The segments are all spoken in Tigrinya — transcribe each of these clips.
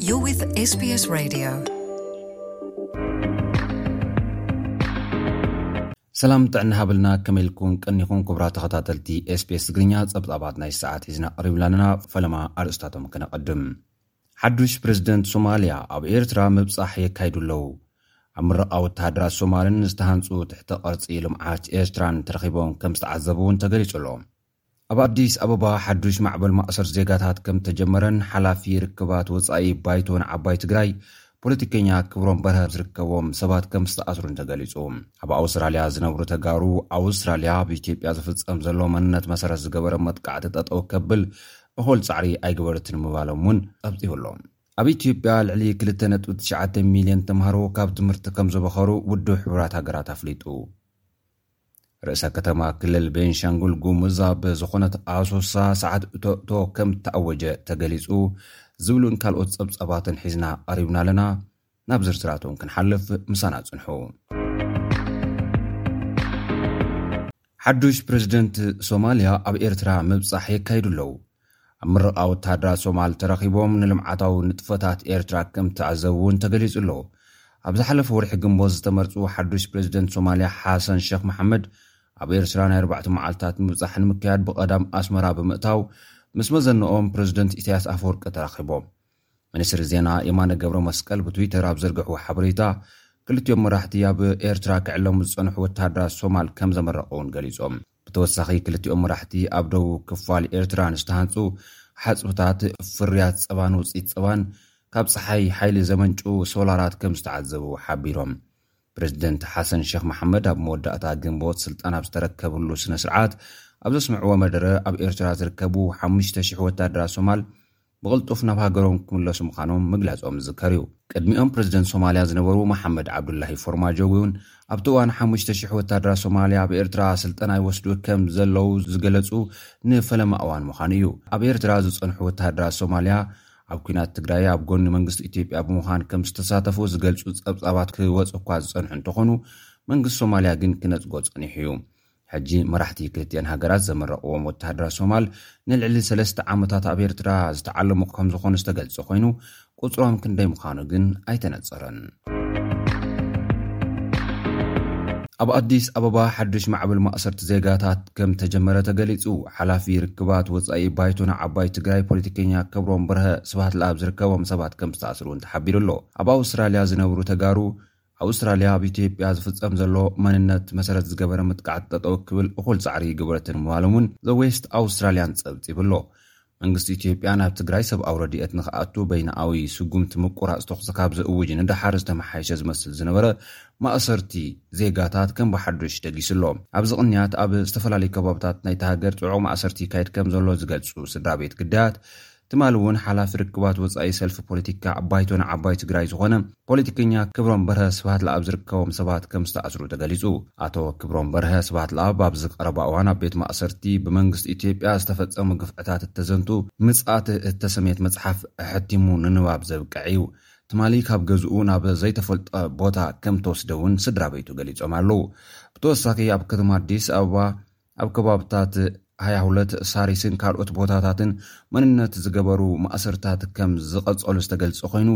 You're with SBS Radio. ሰላም ጥዕና ሃብልና ከመይ ኢልኩም ቀኒኹም ክብራ ተኸታተልቲ ስፔስ ትግርኛ ጸብጻባት ናይ ሰዓት ሒዝና ቀሪብላንና ፈለማ ኣርእስታቶም ከነቐድም ሓዱሽ ፕረዚደንት ሶማልያ ኣብ ኤርትራ ምብጻሕ የካይዱ ኣለዉ። ኣብ ምረቓ ወተሃደራት ሶማልን ዝተሃንጹ ትሕተ ቅርጺ ልምዓት ኤርትራን ተረኺቦም ከም ዝተዓዘቡ እውን ተገሊጹ ኣሎ። ኣብ ኣዲስ ኣበባ ሓዱሽ ማዕበል ማእሰር ዜጋታት ከም እተጀመረን ሓላፊ ርክባት ወጻኢ ባይቶ ንዓባይ ትግራይ ፖለቲከኛ ክብሮም በርሀ ዝርከቦም ሰባት ከም ዝተኣስሩን ተገሊጹ። ኣብ ኣውስትራልያ ዝነብሩ ተጋሩ ኣውስትራልያ ኣብ ኢትዮጵያ ዝፍጸም ዘሎ መንነት መሰረት ዝገበረ መጥቃዕቲ ጠጠው ከብል እኹል ጻዕሪ ኣይገበረትን ምባሎም እውን ጸብጺቡ ኣሎ። ኣብ ኢትዮጵያ ልዕሊ ክልተ ነጥቢ ትሽዓተ ሚልዮን ተምሃሮ ካብ ትምህርቲ ከም ዝበኸሩ ውድብ ሕቡራት ሃገራት ኣፍሊጡ። ርእሰ ከተማ ክልል ቤንሻንጉል ጉሙዝ ኣብ ዝኾነት ኣሶሳ ሰዓት እቶእቶ ከም ተኣወጀ ተገሊጹ ዝብሉን ካልኦት ጸብጻባትን ሒዝና ቀሪብና ኣለና። ናብ ዝርዝራት ውን ክንሓልፍ ምሳና ጽንሑ። ሓዱሽ ፕረዚደንት ሶማልያ ኣብ ኤርትራ ምብጻሕ የካይዱ ኣለዉ። ኣብ ምርቓ ወተሃደራት ሶማል ተረኺቦም ንልምዓታዊ ንጥፈታት ኤርትራ ከምተዓዘቡ እውን ተገሊጹ ኣሎ። ኣብ ዝሓለፈ ወርሒ ግንቦት ዝተመርጹ ሓዱሽ ፕረዚደንት ሶማልያ ሓሰን ሸኽ መሓመድ ኣብ ኤርትራ ናይ ኣርባዕተ መዓልትታት ምብጻሕ ንምክያድ ብቐዳም ኣስመራ ብምእታው ምስ መዘነኦም ፕረዚደንት ኢሳያስ ኣፈወርቂ ተራኺቦም። ሚኒስትሪ ዜና የማነ ገብረመስቀል ብትዊተር ኣብ ዘርግሕዎ ሓበሬታ፣ ክልቲኦም መራሕቲ ኣብ ኤርትራ ክዕለሙ ዝጸንሑ ወተሃደራት ሶማል ከም ዘመረቑ'ውን ገሊጾም። ብተወሳኺ ክልቲኦም መራሕቲ ኣብ ደቡብ ክፋል ኤርትራ ንዝተሃንጹ ሓጽብታት፣ ፍርያት ጸባን ውጽኢት ጸባን፣ ካብ ጸሓይ ሓይሊ ዘመንጩ ሶላራት ከም ዝተዓዘቡ ሓቢሮም። ፕረዚደንት ሓሰን ሸኽ መሓመድ ኣብ መወዳእታ ግንቦት ስልጣን ኣብ ዝተረከብሉ ስነ ስርዓት ኣብ ዘስምዕዎ መደረ፣ ኣብ ኤርትራ ዝርከቡ ሓሙሽተ ሽሕ ወተሃደራት ሶማል ብቕልጡፍ ናብ ሃገሮም ክምለሱ ምዃኖም ምግላጾም ዝዝከር እዩ። ቅድሚኦም ፕረዚደንት ሶማልያ ዝነበሩ መሓመድ ዓብዱላሂ ፎርማጆ'ውን ኣብቲ እዋን ሓሙሽተ ሽሕ ወተሃደራት ሶማልያ ኣብ ኤርትራ ስልጠና ይወስዱ ከም ዘለዉ ዝገለጹ ንፈለማ እዋን ምዃኑ እዩ። ኣብ ኤርትራ ዝጸንሑ ወተሃደራት ሶማልያ ኣብ ኲናት ትግራይ ኣብ ጎኒ መንግስቲ ኢትዮጵያ ብምዃን ከም ዝተሳተፉ ዝገልጹ ጸብጻባት ክወጹ እኳ ዝጸንሑ እንተኾኑ መንግስቲ ሶማልያ ግን ክነጽጎ ጸኒሑ እዩ። ሕጂ መራሕቲ ክልቲኤን ሃገራት ዘመረቕዎም ወተሃደራት ሶማል ንልዕሊ ሰለስተ ዓመታት ኣብ ኤርትራ ዝተዓለሙ ከምዝኾኑ ዝተገልጸ ኮይኑ ቁጽሮም ክንደይ ምዃኑ ግን ኣይተነጸረን። ኣብ ኣዲስ ኣበባ ሓዱሽ ማዕበል ማእሰርቲ ዜጋታት ከም ተጀመረ ተገሊጹ። ሓላፊ ርክባት ወጻኢ ባይቶ ንዓባይ ትግራይ ፖለቲከኛ ክብሮም በርሀ ስብሃት ለኣብ ዝርከቦም ሰባት ከም ዝተኣስሩ እውን ተሓቢሩ ኣሎ። ኣብ ኣውስትራልያ ዝነብሩ ተጋሩ ኣውስትራልያ ኣብ ኢትዮጵያ ዝፍጸም ዘሎ መንነት መሰረት ዝገበረ ምጥቃዕት ጠጠው ክብል እኹል ጻዕሪ ይግበረትን ምባሎም እውን ዘ ዌስት ኣውስትራልያን ጸብጺቡ ኣሎ። መንግስቲ ኢትዮጵያ ናብ ትግራይ ሰብኣዊ ረድኤት ንክኣቱ በይንኣዊ ስጉምቲ ምቁራጽ ተኹሲ ካብ ዝእውጅ ንደሓር ዝተመሓየሸ ዝመስል ዝነበረ ማእሰርቲ ዜጋታት ከም ብሓዱሽ ደጊሱ ኣሎ። ኣብዚ ቅንያት ኣብ ዝተፈላለዩ ከባብታት ናይቲ ሃገር ጽዑቕ ማእሰርቲ ይካየድ ከም ዘሎ ዝገልጹ ስድራ ቤት ግዳያት ትማሊ እውን ሓላፊ ርክባት ወፃኢ ሰልፊ ፖለቲካ ባይቶ ንዓባይ ትግራይ ዝኾነ ፖለቲከኛ ክብሮም በርሀ ስብሃትለኣብ ዝርከቦም ሰባት ከም ዝተኣስሩ ተገሊፁ። ኣቶ ክብሮም በርሀ ስብሃትለኣብ ኣብዚ ቀረባ እዋን ኣብ ቤት ማእሰርቲ ብመንግስቲ ኢትዮጵያ ዝተፈፀሙ ግፍዕታት እተዘንቱ ምፅኣት እተሰምየት መፅሓፍ ኣሐቲሙ ንንባብ ዘብቅዐ እዩ። ትማሊ ካብ ገዝኡ ናብ ዘይተፈልጠ ቦታ ከም ተወስደ እውን ስድራቤቱ ገሊፆም ኣለዉ። ብተወሳኺ ኣብ ከተማ ኣዲስ ኣበባ ኣብ ከባብታት ሃያሁለት፣ ሳሪስን ካልኦት ቦታታትን መንነት ዝገበሩ ማእሰርታት ከም ዝቐጸሉ ዝተገልጸ ኮይኑ፣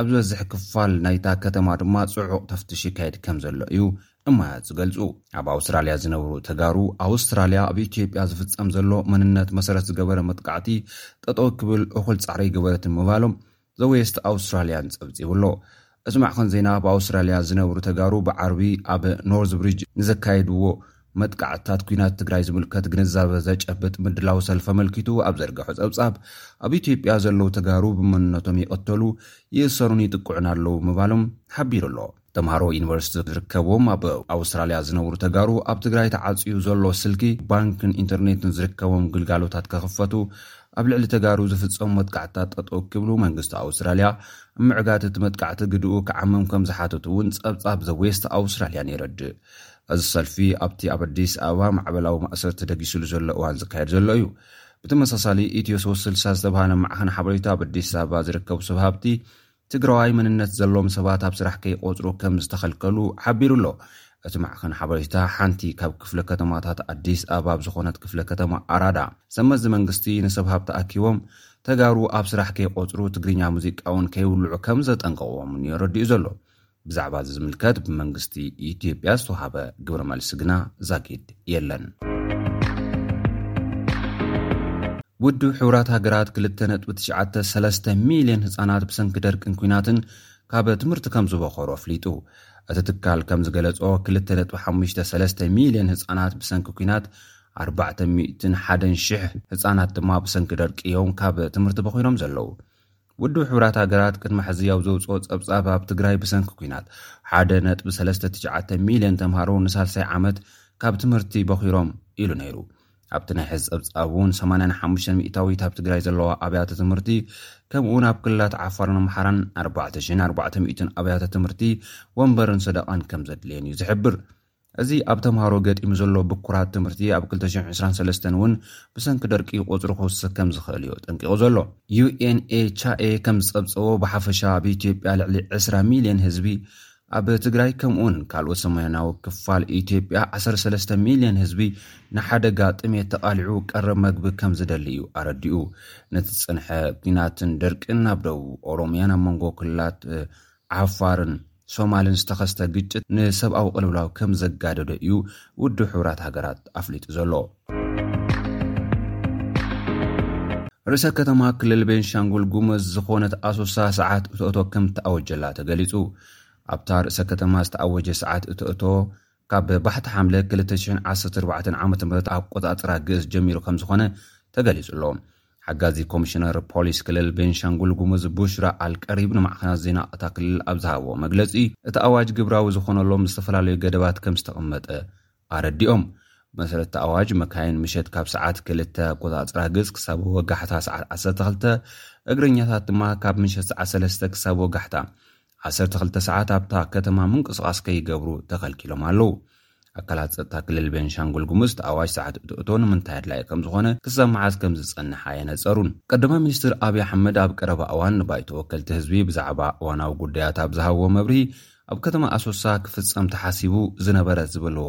ኣብ ዝበዝሕ ክፋል ናይታ ከተማ ድማ ጽዑቕ ተፍትሽ ይካየድ ከም ዘሎ እዩ እማያት ዝገልጹ። ኣብ ኣውስትራልያ ዝነብሩ ተጋሩ፣ ኣውስትራልያ ኣብ ኢትዮጵያ ዝፍጸም ዘሎ መንነት መሰረት ዝገበረ መጥቃዕቲ ጠጠው ክብል እኹል ጻዕሪ ኣይገበረትን ምባሎም ዘ ዌስት ኣውስትራልያን ጸብጺቡ'ሎ። እዚ ማዕኸን ዜና ብኣውስትራልያ ዝነብሩ ተጋሩ ብዓርቢ ኣብ ኖርዝብሪጅ ንዘካየድዎ መጥቃዕትታት ኲናት ትግራይ ዝምልከት ግንዛበ ዘጨብጥ ምድላው ሰልፊ ኣመልኪቱ ኣብ ዘርገሖ ጸብጻብ ኣብ ኢትዮጵያ ዘለዉ ተጋሩ ብመንነቶም ይቕተሉ፣ ይእሰሩን ይጥቅዑን ኣለዉ ምባሎም ሓቢሩ'ሎ። ተምሃሮ ዩኒቨርሲቲ ዝርከብዎም ኣብ ኣውስትራልያ ዝነብሩ ተጋሩ ኣብ ትግራይ ተዓፅዩ ዘሎ ስልኪ ባንክን ኢንተርኔትን ዝርከቦም ግልጋሎታት ከኽፈቱ ኣብ ልዕሊ ተጋሩ ዝፍፀሙ መጥቃዕትታት ጠጠው ክብሉ መንግስቲ ኣውስትራልያ ምዕጋት እቲ መጥቃዕቲ ግድኡ ክዓምም ከም ዝሓተቱ እውን ፀብፃብ ዘ ዌስት ኣውስትራልያን የረድእ እዚ ሰልፊ ኣብቲ ኣብ ኣዲስ ኣበባ ማዕበላዊ ማእሰርቲ ደጊስሉ ዘሎ እዋን ዝካየድ ዘሎ እዩ ብተመሳሳሊ ኢትዮ 360 ዝተብሃለ ማዕኸን ሓበሬታ ኣብ ኣዲስ ኣበባ ዝርከቡ ሰብ ሃብቲ ትግራዋይ መንነት ዘለዎም ሰባት ኣብ ስራሕ ከይቖፅሩ ከም ዝተኸልከሉ ሓቢሩ ኣሎ። እቲ ማዕኸን ሓበሬታ ሓንቲ ካብ ክፍለ ከተማታት ኣዲስ ኣበባ ኣብ ዝኾነት ክፍለ ከተማ ኣራዳ ሰብ መዚ መንግስቲ ንሰብ ሃብቲ ኣኪቦም ተጋሩ ኣብ ስራሕ ከይቖፅሩ ትግርኛ ሙዚቃ እውን ከይውልዑ ከም ዘጠንቀቕዎምን እዩ ኣረዲኡ ዘሎ። ብዛዕባ እዚ ዝምልከት ብመንግስቲ ኢትዮጵያ ዝተውሃበ ግብረ መልሲ ግና ዛጊድ የለን። ውድብ ሕቡራት ሃገራት 2.93 ሚልዮን ህፃናት ብሰንኪ ደርቅን ኩናትን ካብ ትምህርቲ ከም ዝበኸሩ ኣፍሊጡ እቲ ትካል ከም ዝገለጾ 2.53 ሚልዮን ህፃናት ብሰንኪ ኩናት 401 ሽሕ ህፃናት ድማ ብሰንኪ ደርቂ እዮም ካብ ትምህርቲ በኺኖም ዘለዉ ውድብ ሕቡራት ሃገራት ቅድሚ ሕዚ ኣብ ዘውፅኦ ፀብፃብ ኣብ ትግራይ ብሰንኪ ኲናት ሓደ ነጥቢ ሰለስተ ትሽዓተ ሚልዮን ተምሃሮ ንሳልሳይ ዓመት ካብ ትምህርቲ በኺሮም ኢሉ ነይሩ። ኣብቲ ናይ ሕዚ ፀብፃብ እውን ሰማንያን ሓሙሽተን ሚእታዊት ኣብ ትግራይ ዘለዋ ኣብያተ ትምህርቲ ከምኡ እውን ኣብ ክልላት ዓፋርን ኣምሓራን ኣርባዕተ ሽሕን ኣርባዕተ ሚእትን ኣብያተ ትምህርቲ ወንበርን ሰደቓን ከም ዘድልየን እዩ ዝሕብር። እዚ ኣብ ተምሃሮ ገጢሙ ዘሎ ብኩራት ትምህርቲ ኣብ ክልተ ሽሕ ዕስራን ሰለስተን እውን ብሰንኪ ደርቂ ቁፅሩ ክውስኽ ከምዝኽእል እዩ ኣጠንቂቑ ዘሎ። ዩኤንኤቻኤ ከምዝፀብፀቦ ብሓፈሻ ኣብ ኢትዮጵያ ልዕሊ ዕስራ ሚሊየን ህዝቢ፣ ኣብ ትግራይ ከምኡውን ካልኦት ሰማያናዊ ክፋል ኢትዮጵያ ዓሰርተ ሰለስተ ሚሊየን ህዝቢ ንሓደጋ ጥሜት ተቓሊዑ ቀረብ መግቢ ከምዝደሊ እዩ ኣረዲኡ። ነቲ ዝፀንሐ ኲናትን ደርቅን ኣብ ደቡብ ኦሮሚያን ኣብ መንጎ ክልላት ዓፋርን ሶማልን ዝተኸስተ ግጭት ንሰብኣዊ ቅልውላው ከም ዘጋደዶ እዩ ውድብ ሕቡራት ሃገራት ኣፍሊጡ ዘሎ። ርእሰ ከተማ ክልል ቤንሻንጉል ጉሙዝ ዝኾነት ኣሶሳ ሰዓት እቶእቶ ከም እተኣወጀላ ተገሊጹ። ኣብታ ርእሰ ከተማ ዝተኣወጀ ሰዓት እቶእቶ ካብ ባሕቲ ሓምለ ክልተ ሽሕን ዓሰርተ ኣርባዕተን ዓመተ ምህረት ኣቆጻጽራ ግእዝ ጀሚሩ ከምዝኾነ ተገሊጹ'ሎ። ሓጋዚ ኮሚሽነር ፖሊስ ክልል ቤንሻንጉል ጉሙዝ ቡሽራ ኣልቀሪብ ንማዕኸናት ዜና እታ ክልል ኣብ ዝሃብዎ መግለጺ፣ እቲ ኣዋጅ ግብራዊ ዝኾነሎም ዝተፈላለዩ ገደባት ከምዝተቐመጠ ኣረዲኦም። ብመሰረት እቲ ኣዋጅ መካይን ምሸት ካብ ሰዓት ክልተ ኣቆጻጽራ ግእዝ ክሳብ ወጋሕታ ሰዓት ዓሰርተ ክልተ፣ እግረኛታት ድማ ካብ ምሸት ሰዓት ሰለስተ ክሳብ ወጋሕታ ዓሰርተ ክልተ ሰዓት ኣብታ ከተማ ምንቅስቓስ ከይገብሩ ተኸልኪሎም ኣለዉ። ኣካላት ጸጥታ ክልል ቤንሻንጉል ጉሙዝ እቲ ኣዋጅ ሰዓት እቶ እቶ ንምንታይ ኣድላዪ ከም ዝኾነ ክሳብ መዓዝ ከም ዝጸንሕ ኣየነጸሩን። ቀዳማይ ሚኒስትር ኣብዪ ኣሕመድ ኣብ ቀረባ እዋን ንባይቶ ወከልቲ ህዝቢ ብዛዕባ እዋናዊ ጉዳያት ኣብ ዝሃብዎ መብርሂ ኣብ ከተማ ኣሶሳ ክፍጸም ተሓሲቡ ዝነበረ ዝበልዎ